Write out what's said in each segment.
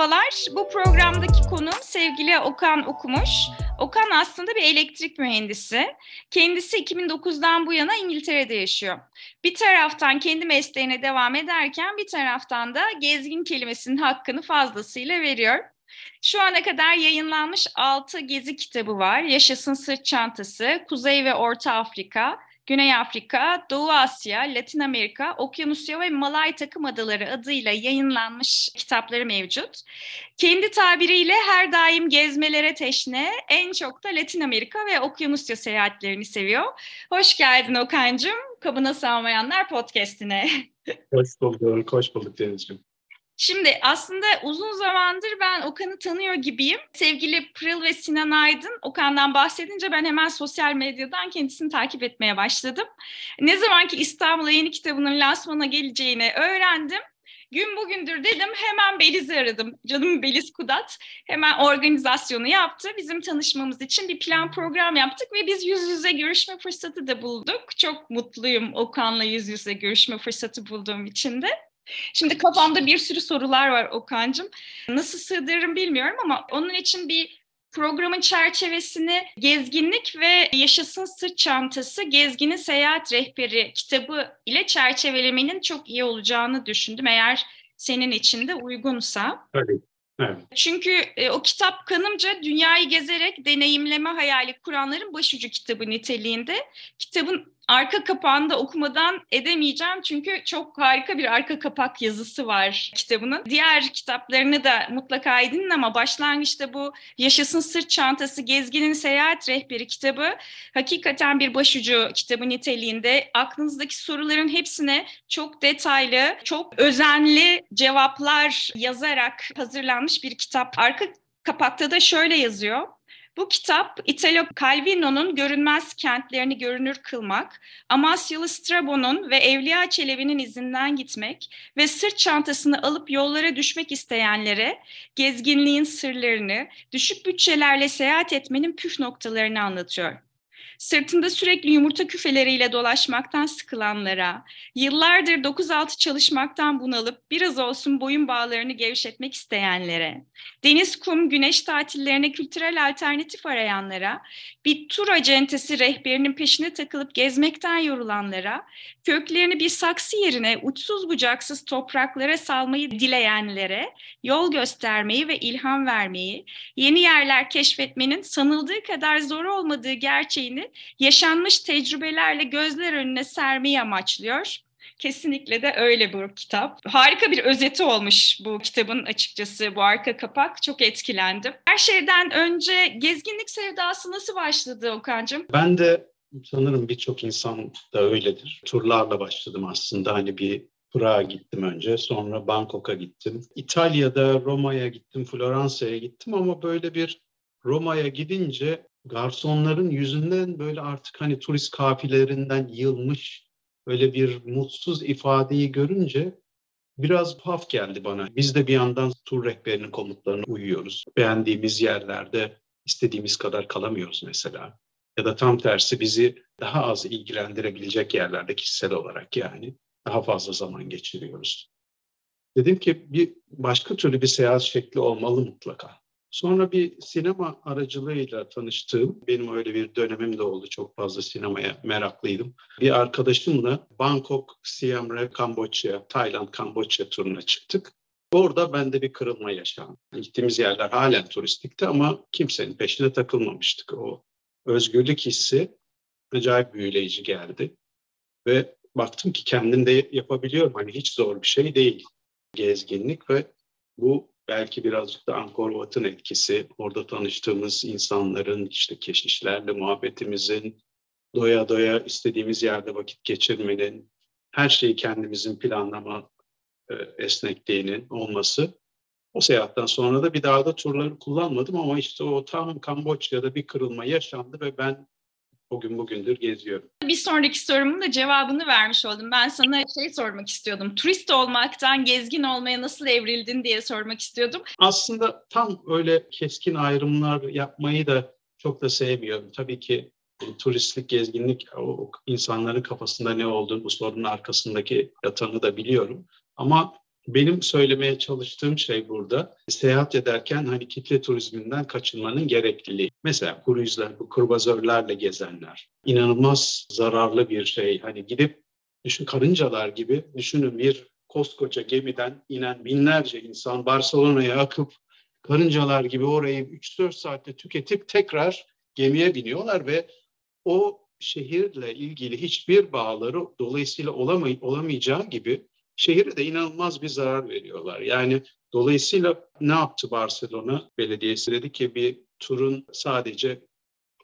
Merhabalar, bu programdaki konuğum sevgili Okan Okumuş. Okan aslında bir elektrik mühendisi. Kendisi 2009'dan bu yana İngiltere'de yaşıyor. Bir taraftan kendi mesleğine devam ederken bir taraftan da gezgin kelimesinin hakkını fazlasıyla veriyor. Şu ana kadar yayınlanmış 6 gezi kitabı var. Yaşasın Sırt Çantası, Kuzey ve Orta Afrika, Güney Afrika, Doğu Asya, Latin Amerika, Okyanusya ve Malay Takım Adaları adıyla yayınlanmış kitapları mevcut. Kendi tabiriyle her daim gezmelere teşne, en çok da Latin Amerika ve Okyanusya seyahatlerini seviyor. Hoş geldin Okan'cığım, Kabına Sağmayanlar podcastine. Hoş bulduk, hoş bulduk Deniz'ciğim. Şimdi aslında uzun zamandır ben Okan'ı tanıyor gibiyim. Sevgili Pırıl ve Sinan Aydın Okan'dan bahsedince ben hemen sosyal medyadan kendisini takip etmeye başladım. Ne zaman ki İstanbul'a yeni kitabının lansmana geleceğini öğrendim. Gün bugündür dedim hemen Beliz'i aradım. Canım Beliz Kudat hemen organizasyonu yaptı. Bizim tanışmamız için bir plan program yaptık ve biz yüz yüze görüşme fırsatı da bulduk. Çok mutluyum Okan'la yüz yüze görüşme fırsatı bulduğum için de. Şimdi kafamda bir sürü sorular var Okan'cığım. Nasıl sığdırırım bilmiyorum ama onun için bir programın çerçevesini Gezginlik ve Yaşasın Sırt Çantası Gezginin Seyahat Rehberi kitabı ile çerçevelemenin çok iyi olacağını düşündüm. Eğer senin için de uygunsa. Tabii. Evet. Çünkü e, o kitap kanımca dünyayı gezerek deneyimleme hayali kuranların başucu kitabı niteliğinde. Kitabın arka kapağını da okumadan edemeyeceğim çünkü çok harika bir arka kapak yazısı var kitabının. Diğer kitaplarını da mutlaka edinin ama başlangıçta bu Yaşasın Sırt Çantası Gezginin Seyahat Rehberi kitabı hakikaten bir başucu kitabı niteliğinde. Aklınızdaki soruların hepsine çok detaylı, çok özenli cevaplar yazarak hazırlanmış bir kitap. Arka kapakta da şöyle yazıyor. Bu kitap Italo Calvino'nun Görünmez Kentlerini Görünür Kılmak, Amasyalı Strabo'nun ve Evliya Çelebi'nin izinden gitmek ve sırt çantasını alıp yollara düşmek isteyenlere gezginliğin sırlarını, düşük bütçelerle seyahat etmenin püf noktalarını anlatıyor sırtında sürekli yumurta küfeleriyle dolaşmaktan sıkılanlara, yıllardır 9-6 çalışmaktan bunalıp biraz olsun boyun bağlarını gevşetmek isteyenlere, deniz, kum, güneş tatillerine kültürel alternatif arayanlara, bir tur acentesi rehberinin peşine takılıp gezmekten yorulanlara, köklerini bir saksı yerine uçsuz bucaksız topraklara salmayı dileyenlere, yol göstermeyi ve ilham vermeyi, yeni yerler keşfetmenin sanıldığı kadar zor olmadığı gerçeğini yaşanmış tecrübelerle gözler önüne sermeyi amaçlıyor. Kesinlikle de öyle bu kitap. Harika bir özeti olmuş bu kitabın açıkçası bu arka kapak. Çok etkilendim. Her şeyden önce gezginlik sevdası nasıl başladı Okan'cığım? Ben de sanırım birçok insan da öyledir. Turlarla başladım aslında. Hani bir Prag'a gittim önce, sonra Bangkok'a gittim. İtalya'da Roma'ya gittim, Floransa'ya gittim ama böyle bir Roma'ya gidince garsonların yüzünden böyle artık hani turist kafilelerinden yılmış öyle bir mutsuz ifadeyi görünce biraz tuhaf geldi bana. Biz de bir yandan tur rehberinin komutlarına uyuyoruz. Beğendiğimiz yerlerde istediğimiz kadar kalamıyoruz mesela. Ya da tam tersi bizi daha az ilgilendirebilecek yerlerde kişisel olarak yani daha fazla zaman geçiriyoruz. Dedim ki bir başka türlü bir seyahat şekli olmalı mutlaka. Sonra bir sinema aracılığıyla tanıştığım, benim öyle bir dönemim de oldu. Çok fazla sinemaya meraklıydım. Bir arkadaşımla Bangkok, Siem Reap, Kamboçya, Tayland, Kamboçya turuna çıktık. Orada bende bir kırılma yaşandı. Gittiğimiz yerler halen turistikti ama kimsenin peşine takılmamıştık. O özgürlük hissi acayip büyüleyici geldi. Ve baktım ki kendim de yapabiliyorum. Hani hiç zor bir şey değil gezginlik ve bu belki birazcık da Angkor Wat'ın etkisi, orada tanıştığımız insanların, işte keşişlerle muhabbetimizin, doya doya istediğimiz yerde vakit geçirmenin, her şeyi kendimizin planlama e, esnekliğinin olması. O seyahatten sonra da bir daha da turları kullanmadım ama işte o tam Kamboçya'da bir kırılma yaşandı ve ben o gün bugündür geziyorum. Bir sonraki sorumun da cevabını vermiş oldum. Ben sana şey sormak istiyordum. Turist olmaktan gezgin olmaya nasıl evrildin diye sormak istiyordum. Aslında tam öyle keskin ayrımlar yapmayı da çok da sevmiyorum. Tabii ki turistlik, gezginlik o insanların kafasında ne olduğunu, bu sorunun arkasındaki yatanı da biliyorum. Ama Benim söylemeye çalıştığım şey burada seyahat ederken hani kitle turizminden kaçınmanın gerekliliği. Mesela kruzlar, bu kruvazörlerle gezenler. inanılmaz zararlı bir şey. Hani gidip düşün karıncalar gibi düşünün bir koskoca gemiden inen binlerce insan Barcelona'ya akıp karıncalar gibi orayı 3-4 saatte tüketip tekrar gemiye biniyorlar ve o şehirle ilgili hiçbir bağları dolayısıyla olamay olamayacağı gibi şehire de inanılmaz bir zarar veriyorlar. Yani dolayısıyla ne yaptı Barcelona Belediyesi? Dedi ki bir turun sadece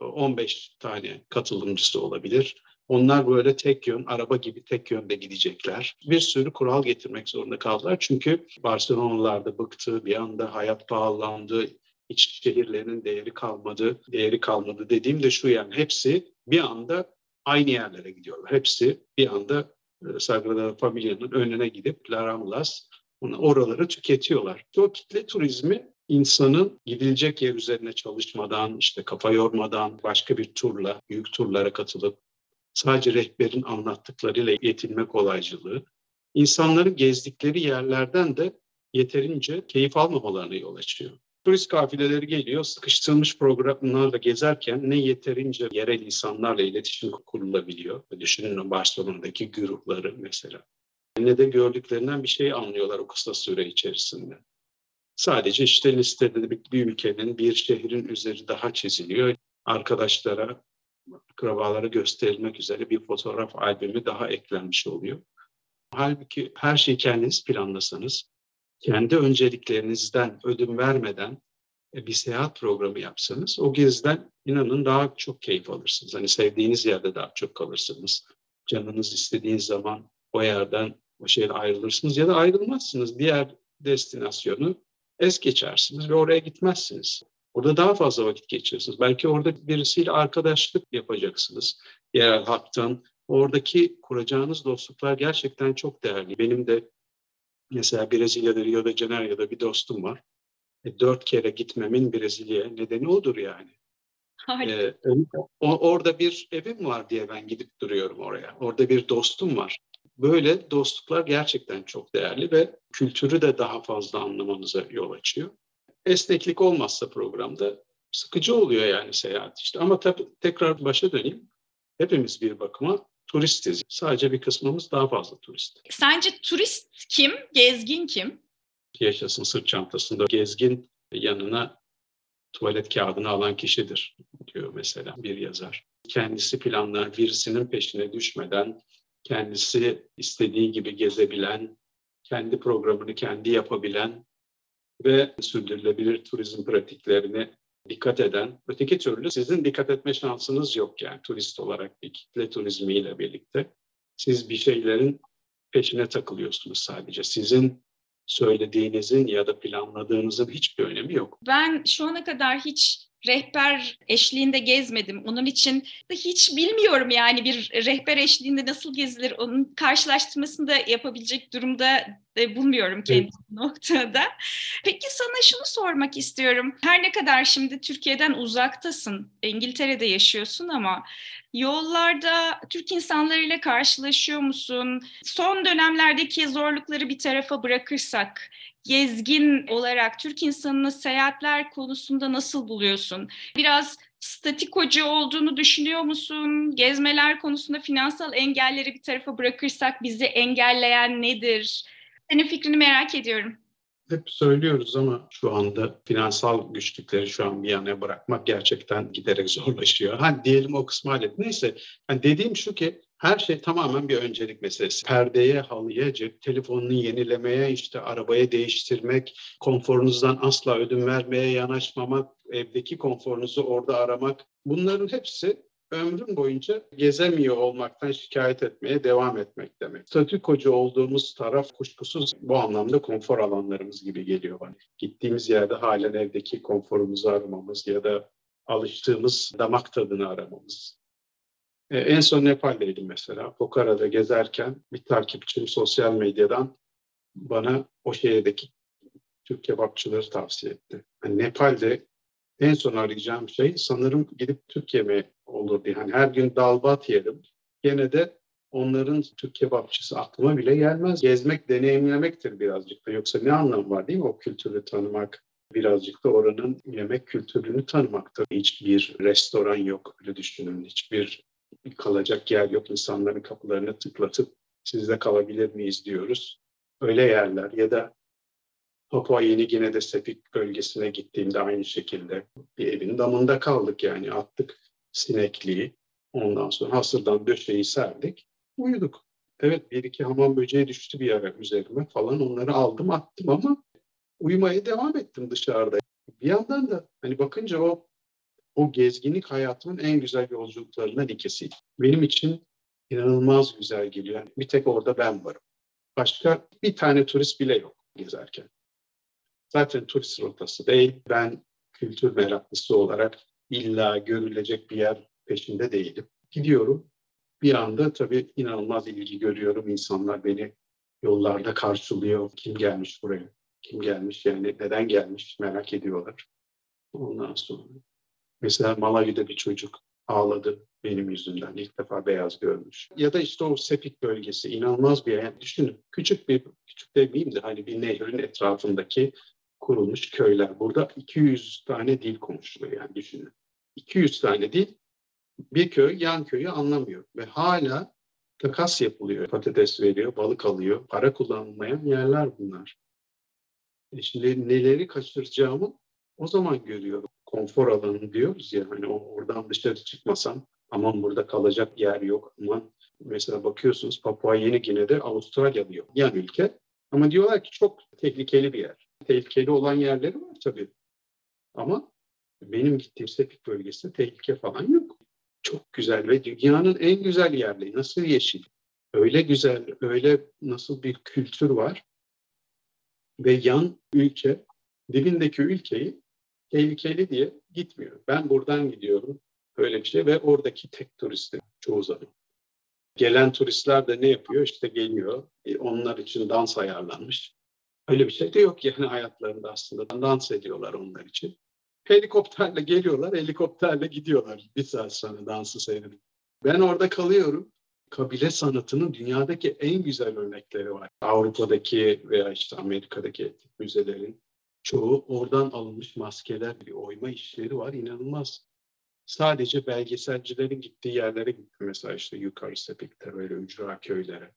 15 tane katılımcısı olabilir. Onlar böyle tek yön, araba gibi tek yönde gidecekler. Bir sürü kural getirmek zorunda kaldılar. Çünkü Barcelona'lılar da bıktı, bir anda hayat pahalandı, iç şehirlerin değeri kalmadı. Değeri kalmadı dediğim de şu yani hepsi bir anda aynı yerlere gidiyorlar. Hepsi bir anda e, Sagrada Familia'nın önüne gidip La Ramblas oraları tüketiyorlar. O kitle turizmi insanın gidilecek yer üzerine çalışmadan, işte kafa yormadan, başka bir turla, büyük turlara katılıp sadece rehberin anlattıklarıyla yetinme kolaycılığı, insanların gezdikleri yerlerden de yeterince keyif almamalarına yol açıyor. Turist kafileleri geliyor, sıkıştırılmış programlarla gezerken ne yeterince yerel insanlarla iletişim kurulabiliyor. Düşünün Barcelona'daki güruhları mesela. Ne de gördüklerinden bir şey anlıyorlar o kısa süre içerisinde. Sadece işte listede bir, ülkenin, bir şehrin üzeri daha çiziliyor. Arkadaşlara, akrabalara gösterilmek üzere bir fotoğraf albümü daha eklenmiş oluyor. Halbuki her şeyi kendiniz planlasanız, kendi önceliklerinizden ödün vermeden e, bir seyahat programı yapsanız o geziden inanın daha çok keyif alırsınız. Hani sevdiğiniz yerde daha çok kalırsınız. Canınız istediğiniz zaman o yerden o şeyle ayrılırsınız ya da ayrılmazsınız. Diğer destinasyonu es geçersiniz ve oraya gitmezsiniz. Orada daha fazla vakit geçirirsiniz. Belki orada birisiyle arkadaşlık yapacaksınız. Yerel halktan. Oradaki kuracağınız dostluklar gerçekten çok değerli. Benim de Mesela Brezilya'da Rio de Janeiro'da bir dostum var. E, dört kere gitmemin Brezilya'ya nedeni odur yani. E, o, orada bir evim var diye ben gidip duruyorum oraya. Orada bir dostum var. Böyle dostluklar gerçekten çok değerli ve kültürü de daha fazla anlamanıza yol açıyor. Esneklik olmazsa programda sıkıcı oluyor yani seyahat işte. Ama tabii tekrar başa döneyim. Hepimiz bir bakıma turistiz. Sadece bir kısmımız daha fazla turist. Sence turist kim? Gezgin kim? Yaşasın sırt çantasında gezgin yanına tuvalet kağıdını alan kişidir diyor mesela bir yazar. Kendisi planlar birisinin peşine düşmeden kendisi istediği gibi gezebilen, kendi programını kendi yapabilen ve sürdürülebilir turizm pratiklerini dikkat eden, öteki türlü sizin dikkat etme şansınız yok yani turist olarak bir kitle turizmiyle birlikte. Siz bir şeylerin peşine takılıyorsunuz sadece. Sizin söylediğinizin ya da planladığınızın hiçbir önemi yok. Ben şu ana kadar hiç rehber eşliğinde gezmedim. Onun için hiç bilmiyorum yani bir rehber eşliğinde nasıl gezilir onun karşılaştırmasını da yapabilecek durumda bulmuyorum kendi evet. noktada. Peki sana şunu sormak istiyorum. Her ne kadar şimdi Türkiye'den uzaktasın, İngiltere'de yaşıyorsun ama yollarda Türk insanlarıyla karşılaşıyor musun? Son dönemlerdeki zorlukları bir tarafa bırakırsak gezgin olarak Türk insanını seyahatler konusunda nasıl buluyorsun? Biraz statikocu olduğunu düşünüyor musun? Gezmeler konusunda finansal engelleri bir tarafa bırakırsak bizi engelleyen nedir? Senin fikrini merak ediyorum. Hep söylüyoruz ama şu anda finansal güçlükleri şu an bir yana bırakmak gerçekten giderek zorlaşıyor. Hani diyelim o kısmı hallet. Neyse hani dediğim şu ki her şey tamamen bir öncelik meselesi. Perdeye, halıya, cep telefonunu yenilemeye, işte arabaya değiştirmek, konforunuzdan asla ödün vermeye yanaşmamak, evdeki konforunuzu orada aramak. Bunların hepsi ömrüm boyunca gezemiyor olmaktan şikayet etmeye devam etmek demek. Statükocu olduğumuz taraf kuşkusuz bu anlamda konfor alanlarımız gibi geliyor bana. Gittiğimiz yerde halen evdeki konforumuzu aramamız ya da alıştığımız damak tadını aramamız. Ee, en son Nepal'deydim mesela. Pokara'da gezerken bir takipçim sosyal medyadan bana o şehirdeki Türk kebapçıları tavsiye etti. Yani Nepal'de en son arayacağım şey sanırım gidip Türk yemeği olur diye. Hani her gün dalbat yerim. Gene de onların Türk kebapçısı aklıma bile gelmez. Gezmek, deneyimlemektir birazcık da. Yoksa ne anlamı var değil mi o kültürü tanımak? Birazcık da oranın yemek kültürünü tanımaktır. Hiçbir restoran yok öyle düşünün. Hiçbir kalacak yer yok. İnsanların kapılarını tıklatıp sizde kalabilir miyiz diyoruz. Öyle yerler ya da Papua Yeni Gine'de Sepik bölgesine gittiğimde aynı şekilde bir evin damında kaldık yani attık sinekliği. Ondan sonra hasırdan döşeyi serdik, uyuduk. Evet bir iki hamam böceği düştü bir ara üzerime falan onları aldım attım ama uyumaya devam ettim dışarıda. Bir yandan da hani bakınca o o gezginlik hayatımın en güzel yolculuklarından ikisi. Benim için inanılmaz güzel geliyor. Yani bir tek orada ben varım. Başka bir tane turist bile yok gezerken. Zaten turist rotası değil. Ben kültür meraklısı olarak illa görülecek bir yer peşinde değilim. Gidiyorum. Bir anda tabii inanılmaz ilgi görüyorum. İnsanlar beni yollarda karşılıyor. Kim gelmiş buraya? Kim gelmiş? Yani neden gelmiş? Merak ediyorlar. Ondan sonra mesela Malawi'de bir çocuk ağladı benim yüzümden. İlk defa beyaz görmüş. Ya da işte o Sepik bölgesi inanılmaz bir yer. Yani düşünün küçük bir, küçük demeyeyim de hani bir nehrin etrafındaki kurulmuş köyler. Burada 200 tane dil konuşuluyor yani düşünün. 200 tane dil bir köy yan köyü anlamıyor ve hala takas yapılıyor. Patates veriyor, balık alıyor. Para kullanılmayan yerler bunlar. E şimdi neleri kaçıracağımı o zaman görüyorum. Konfor alanı diyoruz ya hani oradan dışarı çıkmasam aman burada kalacak yer yok aman mesela bakıyorsunuz Papua Yeni Gine'de Avustralya diyor yan ülke ama diyorlar ki çok tehlikeli bir yer. Tehlikeli olan yerleri var tabii ama benim gittiğim Sepik bölgesinde tehlike falan yok. Çok güzel ve dünyanın en güzel yerleri. Nasıl yeşil? Öyle güzel, öyle nasıl bir kültür var. Ve yan ülke, dibindeki ülkeyi tehlikeli diye gitmiyor. Ben buradan gidiyorum. Öyle bir şey ve oradaki tek turistim çoğu zaman. Gelen turistler de ne yapıyor? İşte geliyor. E, onlar için dans ayarlanmış. Öyle bir şey de yok yani hayatlarında aslında. Dans ediyorlar onlar için helikopterle geliyorlar, helikopterle gidiyorlar bir saat sonra dansı seyredip. Ben orada kalıyorum. Kabile sanatının dünyadaki en güzel örnekleri var. Avrupa'daki veya işte Amerika'daki müzelerin çoğu oradan alınmış maskeler, bir oyma işleri var. inanılmaz. Sadece belgeselcilerin gittiği yerlere gitti. Mesela işte yukarı Sepik'te öyle ücra köylere.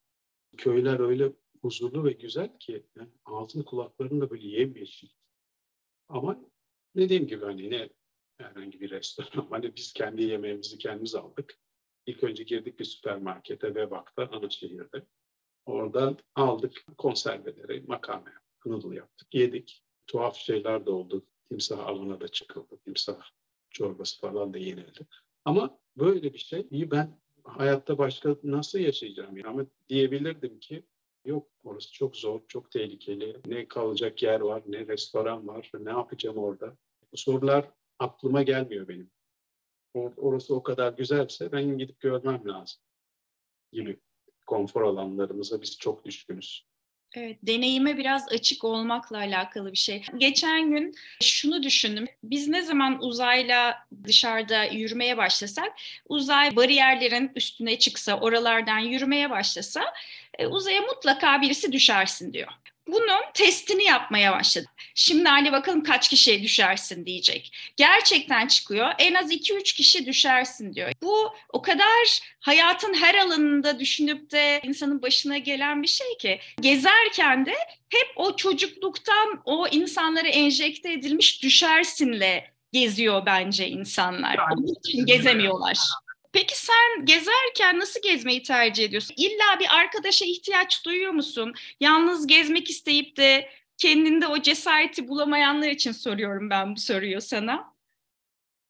Köyler öyle huzurlu ve güzel ki yani ağzın kulaklarını da böyle yemyeşil. Ama Dediğim gibi hani ne herhangi bir restoran. Hani biz kendi yemeğimizi kendimiz aldık. İlk önce girdik bir süpermarkete Vebak'ta ana şehirde. Oradan aldık konserveleri, makarna yaptık, noodle yaptık, yedik. Tuhaf şeyler de oldu. Timsah avına da çıkıldı. Timsah çorbası falan da yenildi. Ama böyle bir şey iyi ben hayatta başka nasıl yaşayacağım? Yani? Ama diyebilirdim ki yok orası çok zor, çok tehlikeli. Ne kalacak yer var, ne restoran var, ne yapacağım orada? Bu sorular aklıma gelmiyor benim. Or orası o kadar güzelse ben gidip görmem lazım gibi. Konfor alanlarımıza biz çok düşkünüz. Evet, deneyime biraz açık olmakla alakalı bir şey. Geçen gün şunu düşündüm. Biz ne zaman uzayla dışarıda yürümeye başlasak, uzay bariyerlerin üstüne çıksa, oralardan yürümeye başlasa, e, uzaya mutlaka birisi düşersin diyor bunun testini yapmaya başladı. Şimdi Ali bakalım kaç kişiye düşersin diyecek. Gerçekten çıkıyor. En az 2-3 kişi düşersin diyor. Bu o kadar hayatın her alanında düşünüp de insanın başına gelen bir şey ki gezerken de hep o çocukluktan o insanlara enjekte edilmiş düşersinle geziyor bence insanlar. Onun için gezemiyorlar. Peki sen gezerken nasıl gezmeyi tercih ediyorsun? İlla bir arkadaşa ihtiyaç duyuyor musun? Yalnız gezmek isteyip de kendinde o cesareti bulamayanlar için soruyorum ben bu soruyu sana.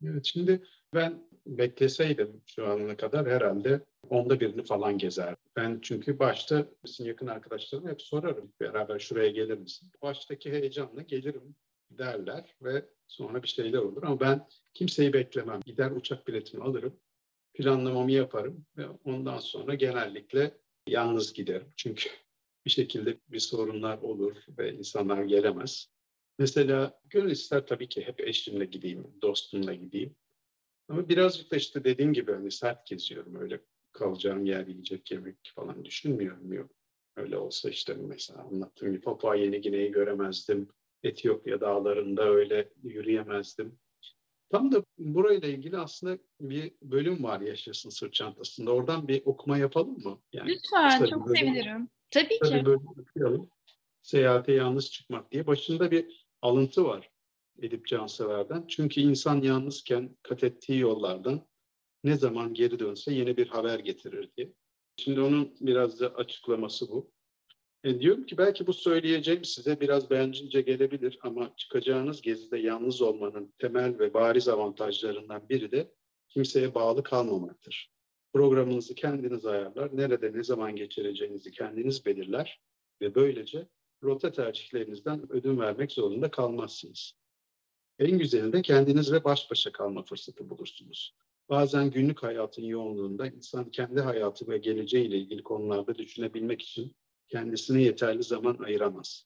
Evet şimdi ben bekleseydim şu ana kadar herhalde onda birini falan gezer. Ben çünkü başta bizim yakın arkadaşlarım hep sorarım beraber şuraya gelir misin? Baştaki heyecanla gelirim derler ve sonra bir şeyler olur ama ben kimseyi beklemem. Gider uçak biletimi alırım planlamamı yaparım ve ondan sonra genellikle yalnız giderim. Çünkü bir şekilde bir sorunlar olur ve insanlar gelemez. Mesela gönül ister tabii ki hep eşimle gideyim, dostumla gideyim. Ama birazcık da işte dediğim gibi hani sert geziyorum öyle kalacağım yer yiyecek yemek falan düşünmüyorum. Yok. Öyle olsa işte mesela anlattığım gibi Papua Yeni Gine'yi göremezdim. Etiyopya dağlarında öyle yürüyemezdim. Tam da burayla ilgili aslında bir bölüm var Yaşasın Sırt Çantası'nda. Oradan bir okuma yapalım mı? Yani Lütfen, çok bölüm, sevinirim. Tabii ki. Bölüm okuyalım. Seyahate yalnız çıkmak diye. Başında bir alıntı var Edip Cansever'den. Çünkü insan yalnızken kat ettiği yollardan ne zaman geri dönse yeni bir haber getirir diye. Şimdi onun biraz da açıklaması bu. E diyorum ki belki bu söyleyeceğim size biraz bencilce gelebilir ama çıkacağınız gezide yalnız olmanın temel ve bariz avantajlarından biri de kimseye bağlı kalmamaktır. Programınızı kendiniz ayarlar, nerede ne zaman geçireceğinizi kendiniz belirler ve böylece rota tercihlerinizden ödün vermek zorunda kalmazsınız. En güzeli de kendinizle baş başa kalma fırsatı bulursunuz. Bazen günlük hayatın yoğunluğunda insan kendi hayatı ve geleceğiyle ilgili konularda düşünebilmek için kendisine yeterli zaman ayıramaz.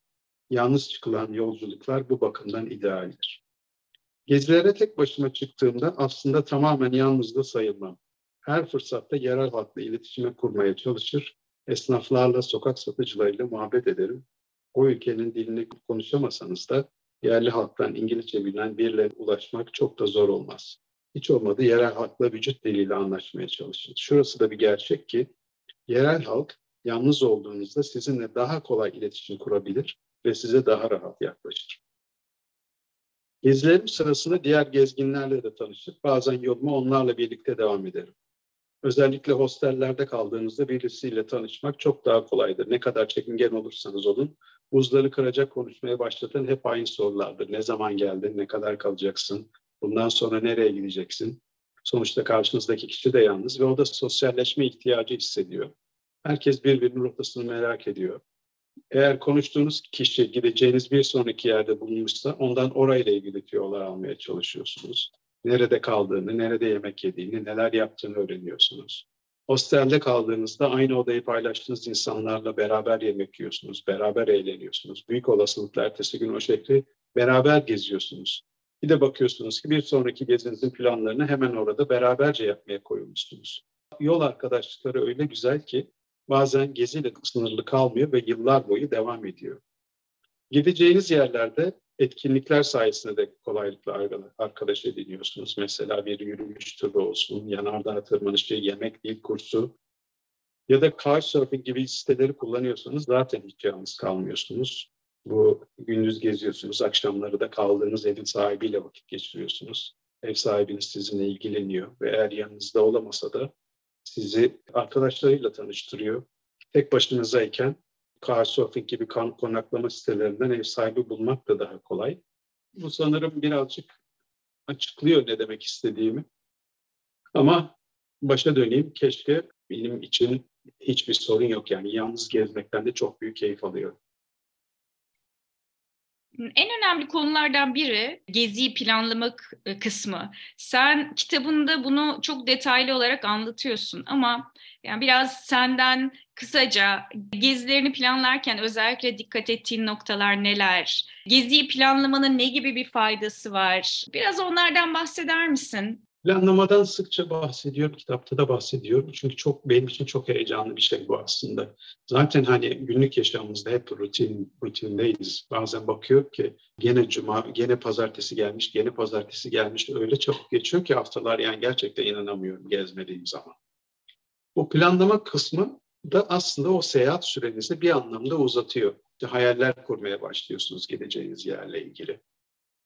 Yalnız çıkılan yolculuklar bu bakımdan idealdir. Gezilere tek başıma çıktığımda aslında tamamen yalnız da sayılmam. Her fırsatta yerel halkla iletişime kurmaya çalışır, esnaflarla, sokak satıcılarıyla muhabbet ederim. O ülkenin dilini konuşamasanız da yerli halktan İngilizce bilen biriyle ulaşmak çok da zor olmaz. Hiç olmadı yerel halkla vücut diliyle anlaşmaya çalışın. Şurası da bir gerçek ki yerel halk yalnız olduğunuzda sizinle daha kolay iletişim kurabilir ve size daha rahat yaklaşır. Gezilerim sırasında diğer gezginlerle de tanışıp bazen yoluma onlarla birlikte devam ederim. Özellikle hostellerde kaldığınızda birisiyle tanışmak çok daha kolaydır. Ne kadar çekingen olursanız olun, buzları kıracak konuşmaya başlatan hep aynı sorulardır. Ne zaman geldin, ne kadar kalacaksın, bundan sonra nereye gideceksin? Sonuçta karşınızdaki kişi de yalnız ve o da sosyalleşme ihtiyacı hissediyor. Herkes birbirinin rotasını merak ediyor. Eğer konuştuğunuz kişi gideceğiniz bir sonraki yerde bulunmuşsa ondan orayla ilgili tüyolar almaya çalışıyorsunuz. Nerede kaldığını, nerede yemek yediğini, neler yaptığını öğreniyorsunuz. Hostelde kaldığınızda aynı odayı paylaştığınız insanlarla beraber yemek yiyorsunuz, beraber eğleniyorsunuz. Büyük olasılıkla ertesi gün o şehri beraber geziyorsunuz. Bir de bakıyorsunuz ki bir sonraki gezinizin planlarını hemen orada beraberce yapmaya koyulmuşsunuz. Yol arkadaşlıkları öyle güzel ki bazen geziyle sınırlı kalmıyor ve yıllar boyu devam ediyor. Gideceğiniz yerlerde etkinlikler sayesinde de kolaylıkla arkadaş ediniyorsunuz. Mesela bir yürüyüş turu olsun, yanardağ tırmanışı, yemek dil kursu ya da Couchsurfing gibi siteleri kullanıyorsanız zaten hiç yalnız kalmıyorsunuz. Bu gündüz geziyorsunuz, akşamları da kaldığınız evin sahibiyle vakit geçiriyorsunuz. Ev sahibiniz sizinle ilgileniyor ve eğer yanınızda olamasa da sizi arkadaşlarıyla tanıştırıyor. Tek başınızayken Couchsurfing gibi konaklama sitelerinden ev sahibi bulmak da daha kolay. Bu sanırım birazcık açıklıyor ne demek istediğimi. Ama başa döneyim. Keşke benim için hiçbir sorun yok. Yani yalnız gezmekten de çok büyük keyif alıyorum. En önemli konulardan biri geziyi planlamak e, kısmı. Sen kitabında bunu çok detaylı olarak anlatıyorsun ama yani biraz senden kısaca gezilerini planlarken özellikle dikkat ettiğin noktalar neler? Geziyi planlamanın ne gibi bir faydası var? Biraz onlardan bahseder misin? Planlamadan sıkça bahsediyorum, kitapta da bahsediyorum. Çünkü çok benim için çok heyecanlı bir şey bu aslında. Zaten hani günlük yaşamımızda hep rutin rutindeyiz. Bazen bakıyor ki gene cuma, gene pazartesi gelmiş, gene pazartesi gelmiş. Öyle çabuk geçiyor ki haftalar yani gerçekten inanamıyorum gezmediğim zaman. Bu planlama kısmı da aslında o seyahat sürenizi bir anlamda uzatıyor. İşte hayaller kurmaya başlıyorsunuz gideceğiniz yerle ilgili.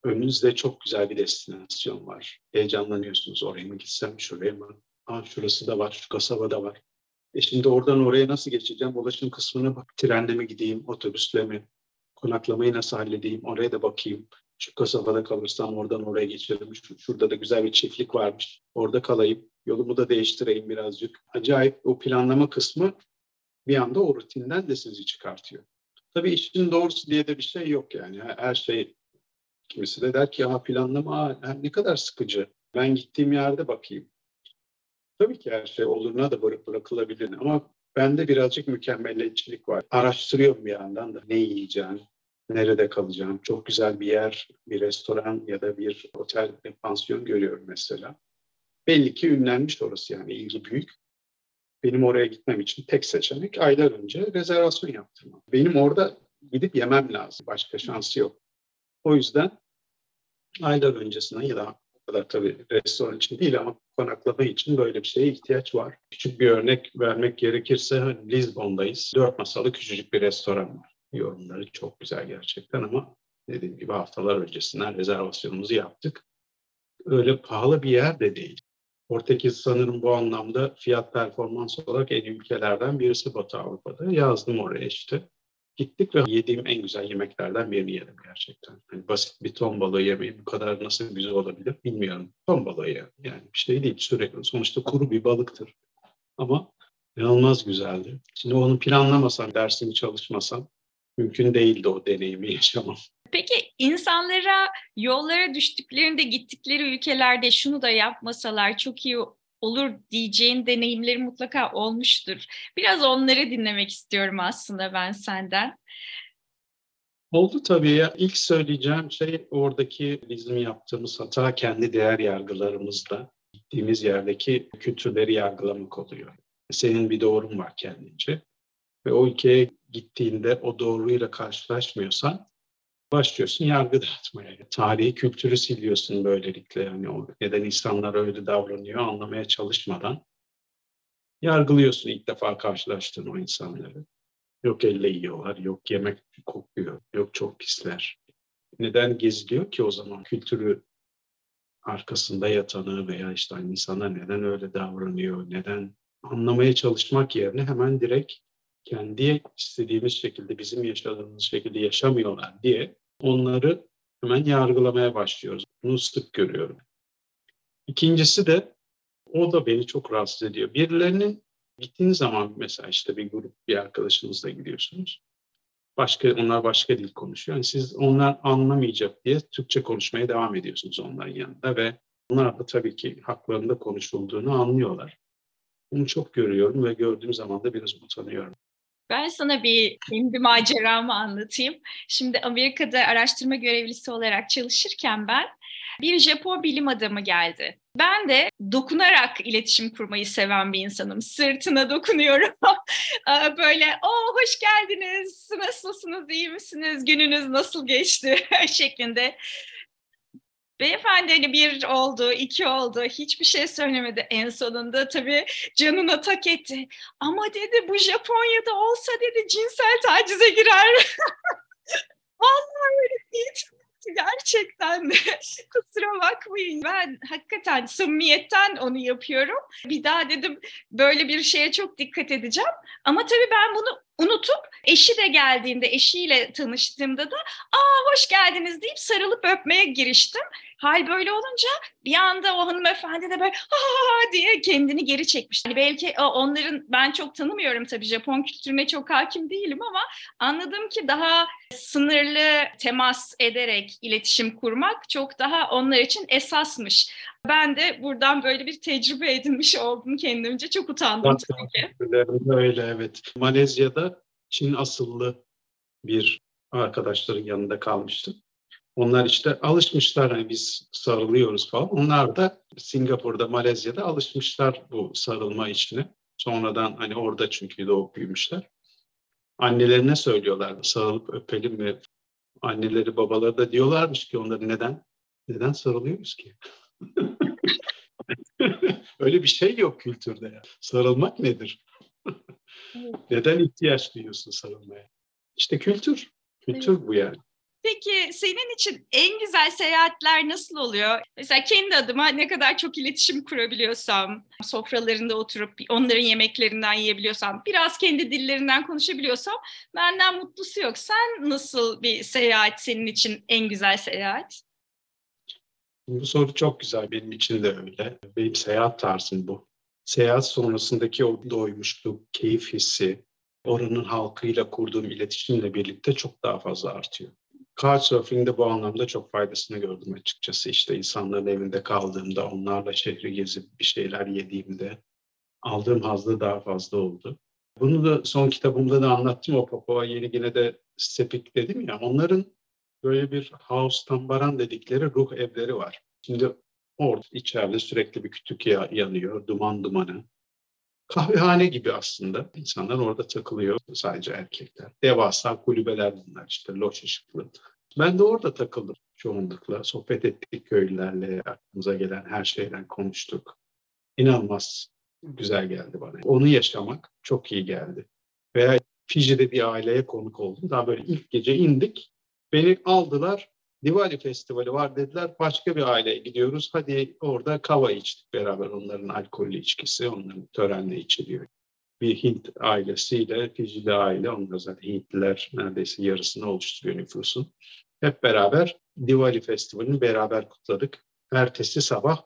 Önünüzde çok güzel bir destinasyon var. Heyecanlanıyorsunuz. Oraya mı gitsem, şuraya mı? Aa, şurası da var, şu kasaba da var. E şimdi oradan oraya nasıl geçeceğim? Ulaşım kısmına bak. Trenle mi gideyim, otobüsle mi? Konaklamayı nasıl halledeyim? Oraya da bakayım. Şu kasabada kalırsam oradan oraya geçerim. Şu, şurada da güzel bir çiftlik varmış. Orada kalayım. Yolumu da değiştireyim birazcık. Acayip o planlama kısmı bir anda o rutinden de sizi çıkartıyor. Tabii işin doğrusu diye de bir şey yok yani. Her şey Kimisi de der ki ya planlama ne kadar sıkıcı. Ben gittiğim yerde bakayım. Tabii ki her şey oluruna da bırakılabilir ama bende birazcık mükemmelliyetçilik var. Araştırıyorum bir yandan da ne yiyeceğim, nerede kalacağım. Çok güzel bir yer, bir restoran ya da bir otel, bir pansiyon görüyorum mesela. Belli ki ünlenmiş orası yani ilgi büyük. benim oraya gitmem için tek seçenek aylar önce rezervasyon yaptırmak. Benim orada gidip yemem lazım. Başka şansı yok. O yüzden aylar öncesinden ya da kadar tabii restoran için değil ama konaklama için böyle bir şeye ihtiyaç var. Küçük bir örnek vermek gerekirse hani Lisbon'dayız. Dört masalı küçücük bir restoran var. Yorumları çok güzel gerçekten ama dediğim gibi haftalar öncesinden rezervasyonumuzu yaptık. Öyle pahalı bir yer de değil. Portekiz sanırım bu anlamda fiyat performans olarak en ülkelerden birisi Batı Avrupa'da. Yazdım oraya işte. Gittik ve yediğim en güzel yemeklerden birini yedim gerçekten. Yani basit bir ton balığı yemeği bu kadar nasıl güzel olabilir bilmiyorum. Ton balığı yani. yani bir şey değil sürekli. Sonuçta kuru bir balıktır. Ama inanılmaz güzeldi. Şimdi onu planlamasam, dersini çalışmasam mümkün değildi o deneyimi yaşamam. Peki insanlara yollara düştüklerinde gittikleri ülkelerde şunu da yapmasalar çok iyi olur diyeceğin deneyimleri mutlaka olmuştur. Biraz onları dinlemek istiyorum aslında ben senden. Oldu tabii ya. İlk söyleyeceğim şey oradaki bizim yaptığımız hata kendi değer yargılarımızda gittiğimiz yerdeki kültürleri yargılamak oluyor. Senin bir doğrun var kendince ve o ülkeye gittiğinde o doğruyla karşılaşmıyorsan başlıyorsun yargı dağıtmaya. Tarihi kültürü siliyorsun böylelikle. Yani o neden insanlar öyle davranıyor anlamaya çalışmadan yargılıyorsun ilk defa karşılaştığın o insanları. Yok elle yiyorlar, yok yemek kokuyor, yok çok pisler. Neden geziliyor ki o zaman? Kültürü arkasında yatanı veya işte hani insanlar neden öyle davranıyor, neden anlamaya çalışmak yerine hemen direkt kendi istediğimiz şekilde, bizim yaşadığımız şekilde yaşamıyorlar diye onları hemen yargılamaya başlıyoruz. Bunu sık görüyorum. İkincisi de o da beni çok rahatsız ediyor. Birilerinin gittiğiniz zaman mesela işte bir grup bir arkadaşınızla gidiyorsunuz. Başka onlar başka dil konuşuyor. Yani siz onlar anlamayacak diye Türkçe konuşmaya devam ediyorsunuz onların yanında ve onlar da tabii ki haklarında konuşulduğunu anlıyorlar. Bunu çok görüyorum ve gördüğüm zaman da biraz utanıyorum. Ben sana bir kendi maceramı anlatayım. Şimdi Amerika'da araştırma görevlisi olarak çalışırken ben bir Japon bilim adamı geldi. Ben de dokunarak iletişim kurmayı seven bir insanım. Sırtına dokunuyorum. Böyle o hoş geldiniz, nasılsınız, iyi misiniz, gününüz nasıl geçti şeklinde Beyefendi hani bir oldu, iki oldu, hiçbir şey söylemedi. En sonunda tabii canına tak etti. Ama dedi bu Japonya'da olsa dedi cinsel tacize girer. Vallahi öyle değil gerçekten de kusura bakmayın. Ben hakikaten samimiyetten onu yapıyorum. Bir daha dedim böyle bir şeye çok dikkat edeceğim. Ama tabii ben bunu unutup eşi de geldiğinde eşiyle tanıştığımda da aa hoş geldiniz deyip sarılıp öpmeye giriştim. Hal böyle olunca bir anda o hanımefendi de böyle ha diye kendini geri çekmiş. Yani belki onların ben çok tanımıyorum tabii Japon kültürüne çok hakim değilim ama anladım ki daha sınırlı temas ederek iletişim kurmak çok daha onlar için esasmış. Ben de buradan böyle bir tecrübe edinmiş oldum kendimce. Çok utandım tabii ki. Öyle evet. Malezya'da Çin asıllı bir arkadaşların yanında kalmıştım. Onlar işte alışmışlar hani biz sarılıyoruz falan. Onlar da Singapur'da, Malezya'da alışmışlar bu sarılma işine. Sonradan hani orada çünkü doğup büyümüşler. Annelerine söylüyorlar sarılıp öpelim mi? Anneleri babaları da diyorlarmış ki onları neden? Neden sarılıyoruz ki? Öyle bir şey yok kültürde ya. Sarılmak nedir? neden ihtiyaç duyuyorsun sarılmaya? İşte kültür. Kültür bu yani. Peki senin için en güzel seyahatler nasıl oluyor? Mesela kendi adıma ne kadar çok iletişim kurabiliyorsam, sofralarında oturup onların yemeklerinden yiyebiliyorsam, biraz kendi dillerinden konuşabiliyorsam benden mutlusu yok. Sen nasıl bir seyahat senin için en güzel seyahat? Bu soru çok güzel. Benim için de öyle. Benim seyahat tarzım bu. Seyahat sonrasındaki o doymuşluk, keyif hissi, oranın halkıyla kurduğum iletişimle birlikte çok daha fazla artıyor. Couchsurfing'de bu anlamda çok faydasını gördüm açıkçası. İşte insanların evinde kaldığımda, onlarla şehri gezip bir şeyler yediğimde aldığım hazlı daha fazla oldu. Bunu da son kitabımda da anlattım. O Papua Yeni Gine'de Sepik dedim ya. Onların böyle bir house tambaran dedikleri ruh evleri var. Şimdi orada içeride sürekli bir kütük yanıyor, duman dumanı. kahvehane gibi aslında. İnsanlar orada takılıyor sadece erkekler. Devasa kulübeler bunlar işte loş ışıklı. Ben de orada takıldım çoğunlukla. Sohbet ettik köylülerle, aklımıza gelen her şeyden konuştuk. İnanılmaz güzel geldi bana. Onu yaşamak çok iyi geldi. Veya Fiji'de bir aileye konuk oldum. Daha böyle ilk gece indik. Beni aldılar. Diwali Festivali var dediler. Başka bir aileye gidiyoruz. Hadi orada kava içtik beraber. Onların alkollü içkisi, onların törenle içiliyor. Bir Hint ailesiyle Fijili aile, onlar zaten Hintliler neredeyse yarısını oluşturuyor nüfusun. Hep beraber Diwali Festivali'ni beraber kutladık. Ertesi sabah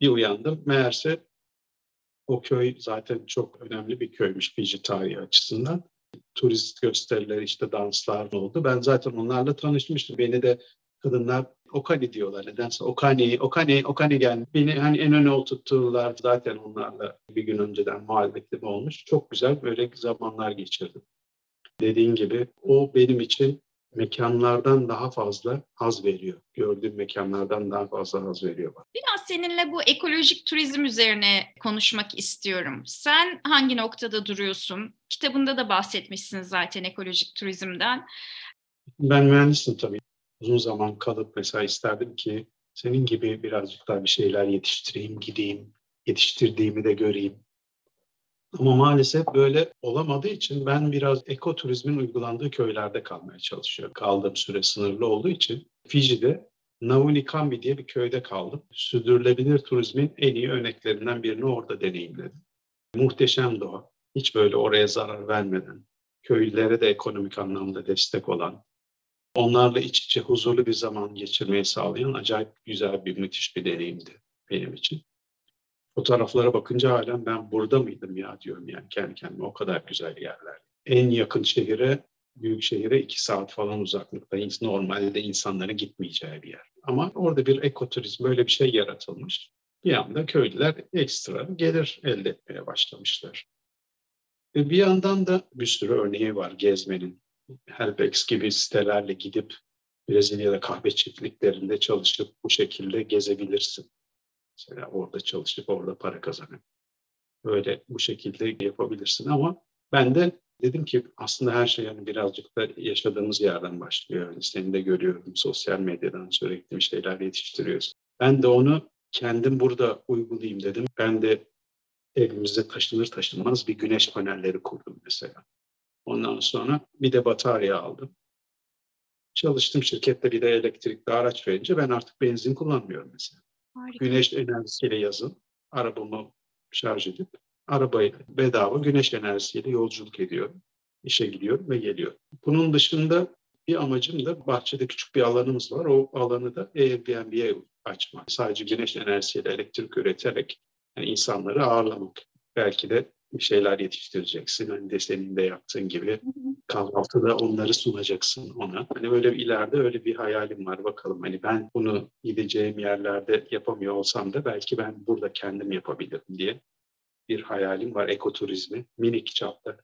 bir uyandım. Meğerse o köy zaten çok önemli bir köymüş Fiji tarihi açısından. Turist gösterileri işte danslar oldu. Ben zaten onlarla tanışmıştım. Beni de kadınlar Okani diyorlar nedense. Okani, Okani, Okani geldi. Beni hani en öne oturttular. Zaten onlarla bir gün önceden muhalefetim olmuş. Çok güzel böyle zamanlar geçirdim. Dediğin gibi o benim için mekanlardan daha fazla haz veriyor. Gördüğüm mekanlardan daha fazla haz veriyor bana. Biraz seninle bu ekolojik turizm üzerine konuşmak istiyorum. Sen hangi noktada duruyorsun? Kitabında da bahsetmişsin zaten ekolojik turizmden. Ben mühendisim tabii. Uzun zaman kalıp mesela isterdim ki senin gibi birazcık daha bir şeyler yetiştireyim, gideyim, yetiştirdiğimi de göreyim. Ama maalesef böyle olamadığı için ben biraz ekoturizmin uygulandığı köylerde kalmaya çalışıyorum. Kaldığım süre sınırlı olduğu için Fiji'de Naunikambi diye bir köyde kaldım. Sürdürülebilir turizmin en iyi örneklerinden birini orada deneyimledim. Muhteşem doğa. Hiç böyle oraya zarar vermeden, köylülere de ekonomik anlamda destek olan, onlarla iç içe huzurlu bir zaman geçirmeyi sağlayan acayip güzel bir, müthiş bir deneyimdi benim için fotoğraflara bakınca halen ben burada mıydım ya diyorum yani kendi kendime o kadar güzel yerler. En yakın şehire, büyük şehire iki saat falan uzaklıkta normalde insanların gitmeyeceği bir yer. Ama orada bir ekoturizm böyle bir şey yaratılmış. Bir anda köylüler ekstra gelir elde etmeye başlamışlar. Ve bir yandan da bir sürü örneği var gezmenin. Helbex gibi sitelerle gidip Brezilya'da kahve çiftliklerinde çalışıp bu şekilde gezebilirsin. Mesela orada çalışıp orada para kazanıp böyle bu şekilde yapabilirsin ama ben de dedim ki aslında her şey yani birazcık da yaşadığımız yerden başlıyor. Yani seni de görüyorum sosyal medyadan sürekli bir şeyler yetiştiriyorsun. Ben de onu kendim burada uygulayayım dedim. Ben de evimizde taşınır taşınmaz bir güneş panelleri kurdum mesela. Ondan sonra bir de batarya aldım. Çalıştım şirkette bir de elektrikli araç verince ben artık benzin kullanmıyorum mesela. Harika. Güneş enerjisiyle yazın arabamı şarj edip arabayı bedava güneş enerjisiyle yolculuk ediyorum. İşe gidiyorum ve geliyorum. Bunun dışında bir amacım da bahçede küçük bir alanımız var. O alanı da Airbnb'ye açmak. Sadece güneş enerjisiyle elektrik üreterek yani insanları ağırlamak. Belki de bir şeyler yetiştireceksin. Hani de senin de yaptığın gibi kahvaltıda onları sunacaksın ona. Hani böyle ileride öyle bir hayalim var bakalım. Hani ben bunu gideceğim yerlerde yapamıyor olsam da belki ben burada kendim yapabilirim diye bir hayalim var ekoturizmi minik çapta.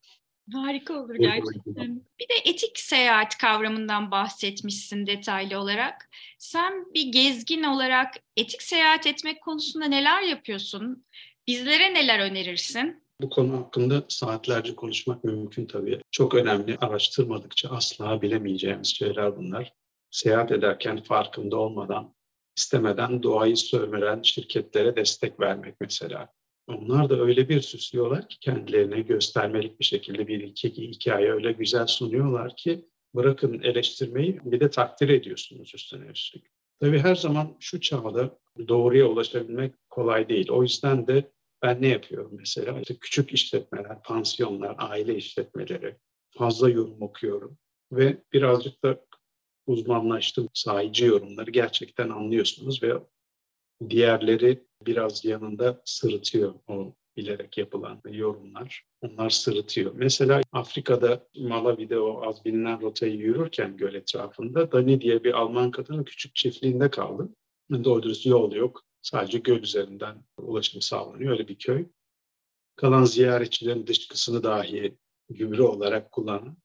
Harika olur gerçekten. Bir de etik seyahat kavramından bahsetmişsin detaylı olarak. Sen bir gezgin olarak etik seyahat etmek konusunda neler yapıyorsun? Bizlere neler önerirsin? Bu konu hakkında saatlerce konuşmak mümkün tabii. Çok önemli. Araştırmadıkça asla bilemeyeceğimiz şeyler bunlar. Seyahat ederken farkında olmadan, istemeden doğayı sömüren şirketlere destek vermek mesela. Onlar da öyle bir süslüyorlar ki kendilerine göstermelik bir şekilde bir iki hikaye öyle güzel sunuyorlar ki bırakın eleştirmeyi bir de takdir ediyorsunuz üstüne üstlük. Tabii her zaman şu çağda doğruya ulaşabilmek kolay değil. O yüzden de ben ne yapıyorum mesela? İşte küçük işletmeler, pansiyonlar, aile işletmeleri fazla yorum okuyorum ve birazcık da uzmanlaştım. Sahici yorumları gerçekten anlıyorsunuz ve diğerleri biraz yanında sırıtıyor o bilerek yapılan yorumlar. Onlar sırıtıyor. Mesela Afrika'da Malawi'de o az bilinen rotayı yürürken göl etrafında Dani diye bir Alman kadının küçük çiftliğinde kaldım. Doğru dürüst yol yok. Sadece göl üzerinden ulaşım sağlanıyor. Öyle bir köy. Kalan ziyaretçilerin dışkısını dahi gübre olarak kullanan,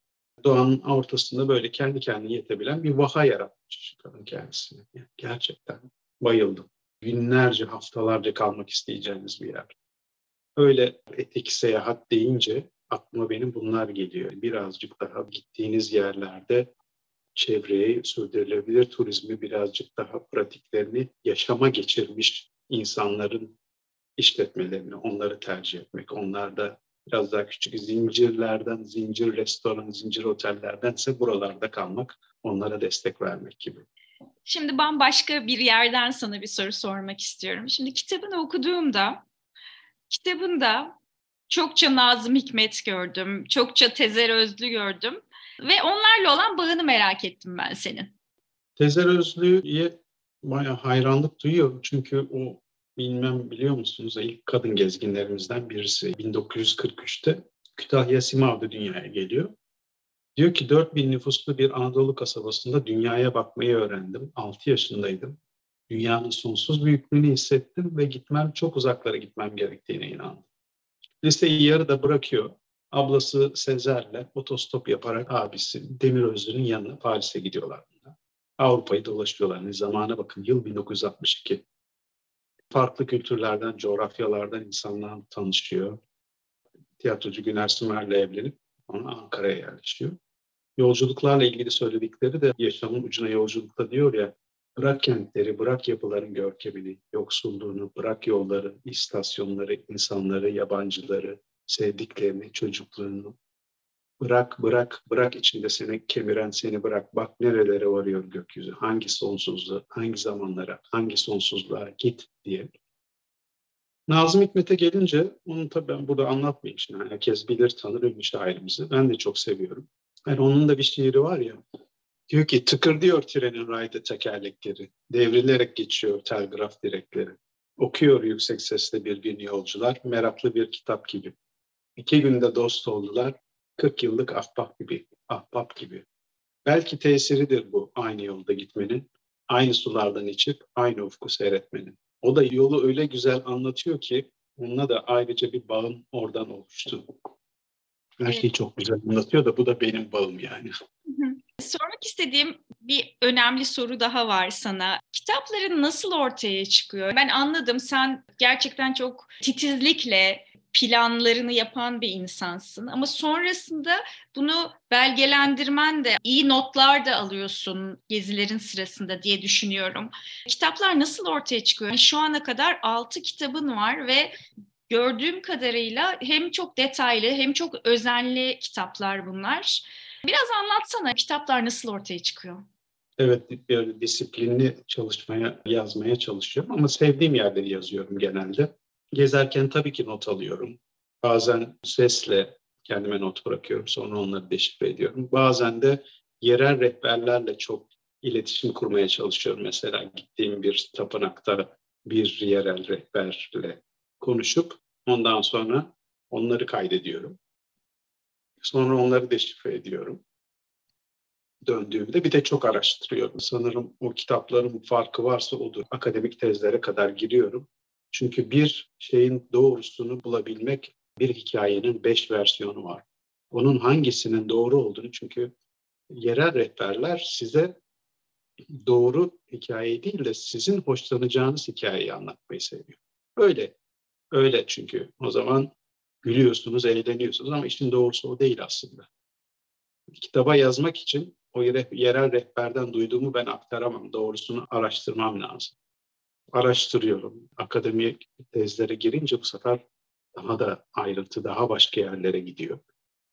doğanın ortasında böyle kendi kendine yetebilen bir vaha yaratmış kadın kendisine. Yani gerçekten bayıldım. Günlerce, haftalarca kalmak isteyeceğiniz bir yer. Öyle etik seyahat deyince aklıma benim bunlar geliyor. Birazcık daha gittiğiniz yerlerde çevreyi, sürdürülebilir turizmi birazcık daha pratiklerini yaşama geçirmiş insanların işletmelerini, onları tercih etmek. Onlar da biraz daha küçük zincirlerden, zincir restoran, zincir otellerdense buralarda kalmak, onlara destek vermek gibi. Şimdi bambaşka bir yerden sana bir soru sormak istiyorum. Şimdi kitabını okuduğumda, kitabında çokça Nazım Hikmet gördüm, çokça Tezer Özlü gördüm ve onlarla olan bağını merak ettim ben senin. Tezer Özlü'ye bayağı hayranlık duyuyorum çünkü o bilmem biliyor musunuz ilk kadın gezginlerimizden birisi 1943'te Kütahya Simav'da dünyaya geliyor. Diyor ki 4000 nüfuslu bir Anadolu kasabasında dünyaya bakmayı öğrendim. 6 yaşındaydım. Dünyanın sonsuz büyüklüğünü hissettim ve gitmem çok uzaklara gitmem gerektiğine inandım. Liseyi yarıda bırakıyor. Ablası Sezer'le otostop yaparak abisi Demir Özlü'nün yanına Paris'e gidiyorlar. Avrupa'yı dolaşıyorlar. Yani zamana bakın yıl 1962. Farklı kültürlerden, coğrafyalardan insanlarla tanışıyor. Tiyatrocu Güner Sümer'le evlenip sonra Ankara'ya yerleşiyor. Yolculuklarla ilgili söyledikleri de yaşamın ucuna yolculukta diyor ya, bırak kentleri, bırak yapıların görkemini, yoksulluğunu, bırak yolları, istasyonları, insanları, yabancıları, sevdiklerini, çocukluğunu. Bırak, bırak, bırak içinde seni kemiren seni bırak. Bak nerelere varıyor gökyüzü, hangi sonsuzluğa, hangi zamanlara, hangi sonsuzluğa git diye. Nazım Hikmet'e gelince, onu tabii ben burada anlatmayayım şimdi. Herkes bilir, tanır ünlü şairimizi. Ben de çok seviyorum. Yani onun da bir şiiri var ya, diyor ki tıkır diyor trenin rayda tekerlekleri, devrilerek geçiyor telgraf direkleri. Okuyor yüksek sesle bir gün yolcular, meraklı bir kitap gibi. İki günde dost oldular, 40 yıllık ahbap gibi, ahbap gibi. Belki tesiridir bu aynı yolda gitmenin, aynı sulardan içip aynı ufku seyretmenin. O da yolu öyle güzel anlatıyor ki onunla da ayrıca bir bağım oradan oluştu. Her şeyi çok güzel anlatıyor da bu da benim bağım yani. Sormak istediğim bir önemli soru daha var sana. Kitapların nasıl ortaya çıkıyor? Ben anladım sen gerçekten çok titizlikle planlarını yapan bir insansın ama sonrasında bunu belgelendirmen de iyi notlar da alıyorsun gezilerin sırasında diye düşünüyorum. Kitaplar nasıl ortaya çıkıyor? Şu ana kadar 6 kitabın var ve gördüğüm kadarıyla hem çok detaylı hem çok özenli kitaplar bunlar. Biraz anlatsana kitaplar nasıl ortaya çıkıyor? Evet, bir disiplinli çalışmaya, yazmaya çalışıyorum ama sevdiğim yerleri yazıyorum genelde. Gezerken tabii ki not alıyorum. Bazen sesle kendime not bırakıyorum, sonra onları deşifre ediyorum. Bazen de yerel rehberlerle çok iletişim kurmaya çalışıyorum. Mesela gittiğim bir tapınakta bir yerel rehberle konuşup ondan sonra onları kaydediyorum. Sonra onları deşifre ediyorum. Döndüğümde bir de çok araştırıyorum. Sanırım o kitapların farkı varsa odur. Akademik tezlere kadar giriyorum. Çünkü bir şeyin doğrusunu bulabilmek bir hikayenin beş versiyonu var. Onun hangisinin doğru olduğunu çünkü yerel rehberler size doğru hikayeyi değil de sizin hoşlanacağınız hikayeyi anlatmayı seviyor. Öyle. Öyle çünkü o zaman gülüyorsunuz, eğleniyorsunuz ama işin doğrusu o değil aslında. Kitaba yazmak için o yerel rehberden duyduğumu ben aktaramam. Doğrusunu araştırmam lazım. Araştırıyorum. Akademik tezlere girince bu sefer daha da ayrıntı, daha başka yerlere gidiyor.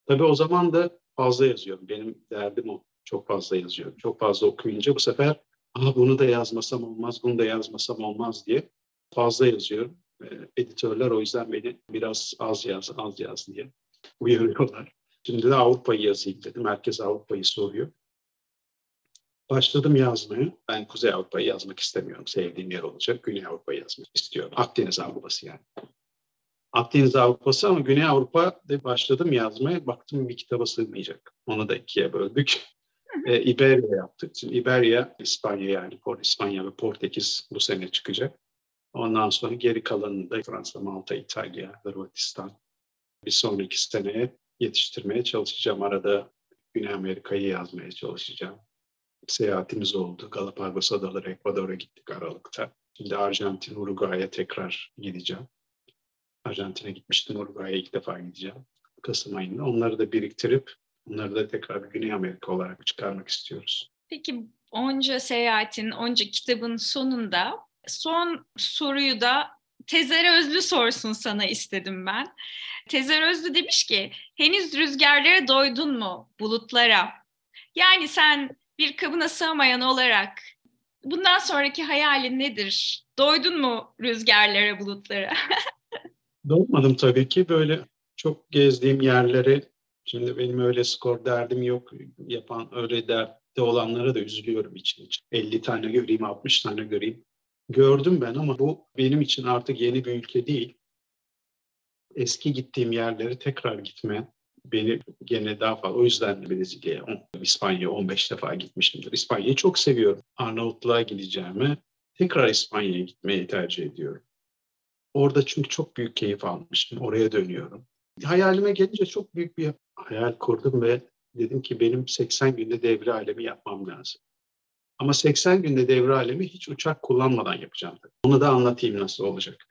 Tabii o zaman da fazla yazıyorum. Benim derdim o. Çok fazla yazıyorum. Çok fazla okuyunca bu sefer Aa, bunu da yazmasam olmaz, bunu da yazmasam olmaz diye fazla yazıyorum. editörler o yüzden beni biraz az yaz, az yaz diye uyarıyorlar. Şimdi de Avrupa'yı yazayım dedim. Herkes Avrupa'yı soruyor. Başladım yazmaya. Ben Kuzey Avrupa'yı yazmak istemiyorum. Sevdiğim yer olacak. Güney Avrupa'yı yazmak istiyorum. Akdeniz Avrupa'sı yani. Akdeniz Avrupa'sı ama Güney Avrupa'da başladım yazmaya. Baktım bir kitaba sığmayacak. Onu da ikiye böldük. e, İberya yaptık. Şimdi İberya, İspanya yani İspanya ve Portekiz bu sene çıkacak. Ondan sonra geri kalanını da Fransa, Malta, İtalya, Hırvatistan bir sonraki seneye yetiştirmeye çalışacağım. Arada Güney Amerika'yı yazmaya çalışacağım. Seyahatimiz oldu. Galapagos Adaları, Ekvador'a gittik Aralık'ta. Şimdi Arjantin, Uruguay'a tekrar gideceğim. Arjantin'e gitmiştim. Uruguay'a ilk defa gideceğim. Kasım ayında. Onları da biriktirip onları da tekrar Güney Amerika olarak çıkarmak istiyoruz. Peki onca seyahatin, onca kitabın sonunda son soruyu da Tezer Özlü sorsun sana istedim ben. Tezer Özlü demiş ki henüz rüzgarlara doydun mu bulutlara? Yani sen bir kabına sığmayan olarak bundan sonraki hayalin nedir? Doydun mu rüzgarlara, bulutlara? Doymadım tabii ki. Böyle çok gezdiğim yerleri, şimdi benim öyle skor derdim yok. Yapan öyle dertte olanlara da üzülüyorum için için. 50 tane göreyim, 60 tane göreyim. Gördüm ben ama bu benim için artık yeni bir ülke değil. Eski gittiğim yerleri tekrar gitme beni gene daha fazla. O yüzden Brezilya'ya, İspanya'ya 15 defa gitmişimdir. İspanya'yı çok seviyorum. Arnavutluğa gideceğime tekrar İspanya'ya gitmeyi tercih ediyorum. Orada çünkü çok büyük keyif almıştım. Oraya dönüyorum. Hayalime gelince çok büyük bir hayal kurdum ve dedim ki benim 80 günde devre alemi yapmam lazım. Ama 80 günde devre alemi hiç uçak kullanmadan yapacağım. Onu da anlatayım nasıl olacak.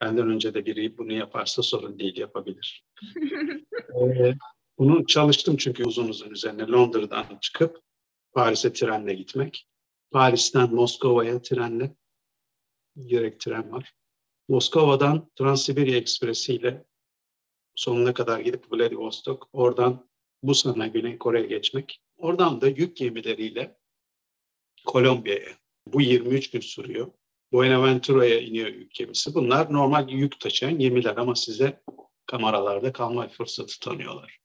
Benden önce de biri bunu yaparsa sorun değil, yapabilir. ee, bunu çalıştım çünkü uzun uzun üzerine Londra'dan çıkıp Paris'e trenle gitmek. Paris'ten Moskova'ya trenle, direkt tren var. Moskova'dan Transsibirya Ekspresi ile sonuna kadar gidip Vladivostok, oradan Busan'a, Güney Kore'ye geçmek. Oradan da yük gemileriyle Kolombiya'ya. Bu 23 gün sürüyor. Buenaventura'ya iniyor yük gemisi. Bunlar normal yük taşıyan gemiler ama size kameralarda kalma fırsatı tanıyorlar.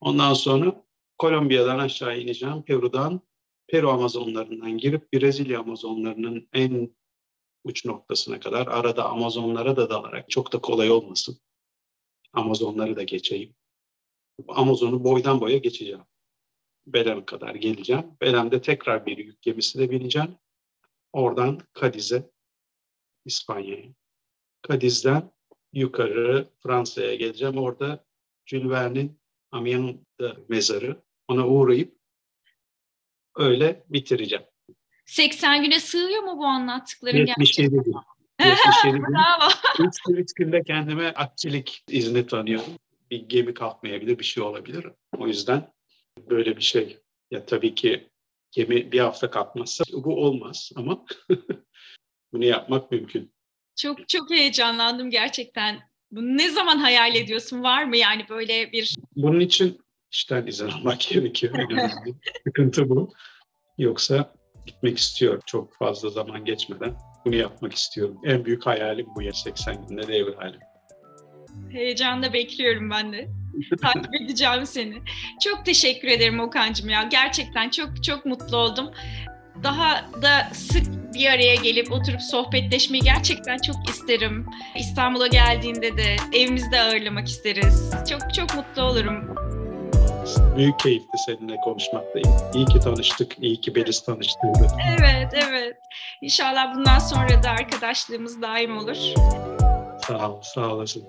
Ondan sonra Kolombiya'dan aşağı ineceğim. Peru'dan, Peru Amazonlarından girip Brezilya Amazonlarının en uç noktasına kadar arada Amazonlara da dalarak çok da kolay olmasın. Amazonları da geçeyim. Amazon'u boydan boya geçeceğim. Belem'e kadar geleceğim. Belem'de tekrar bir yük gemisine bineceğim. Oradan Kadiz'e, İspanya'ya. Kadiz'den yukarı Fransa'ya geleceğim. Orada Jules Verne'in Amiens'da mezarı. Ona uğrayıp öyle bitireceğim. 80 güne sığıyor mu bu anlattıkların 77 gün. 77 gün. Bravo. Günde kendime akçilik izni tanıyorum. Bir gemi kalkmayabilir, bir şey olabilir. O yüzden böyle bir şey. Ya tabii ki gemi bir hafta kalkmazsa bu olmaz ama bunu yapmak mümkün. Çok çok heyecanlandım gerçekten. Bunu ne zaman hayal ediyorsun? Var mı yani böyle bir... Bunun için işten izin almak gerekiyor. Sıkıntı bu. Yoksa gitmek istiyorum çok fazla zaman geçmeden. Bunu yapmak istiyorum. En büyük hayalim bu ya 80 günde devir halim. Heyecanla bekliyorum ben de. Takip edeceğim seni. Çok teşekkür ederim Okan'cığım ya. Gerçekten çok çok mutlu oldum. Daha da sık bir araya gelip oturup sohbetleşmeyi gerçekten çok isterim. İstanbul'a geldiğinde de evimizde ağırlamak isteriz. Çok çok mutlu olurum. Büyük keyifti seninle konuşmakta. İyi ki tanıştık, iyi ki Beliz tanıştırdı. Evet, evet. İnşallah bundan sonra da arkadaşlığımız daim olur. Sağ ol, sağ olasın.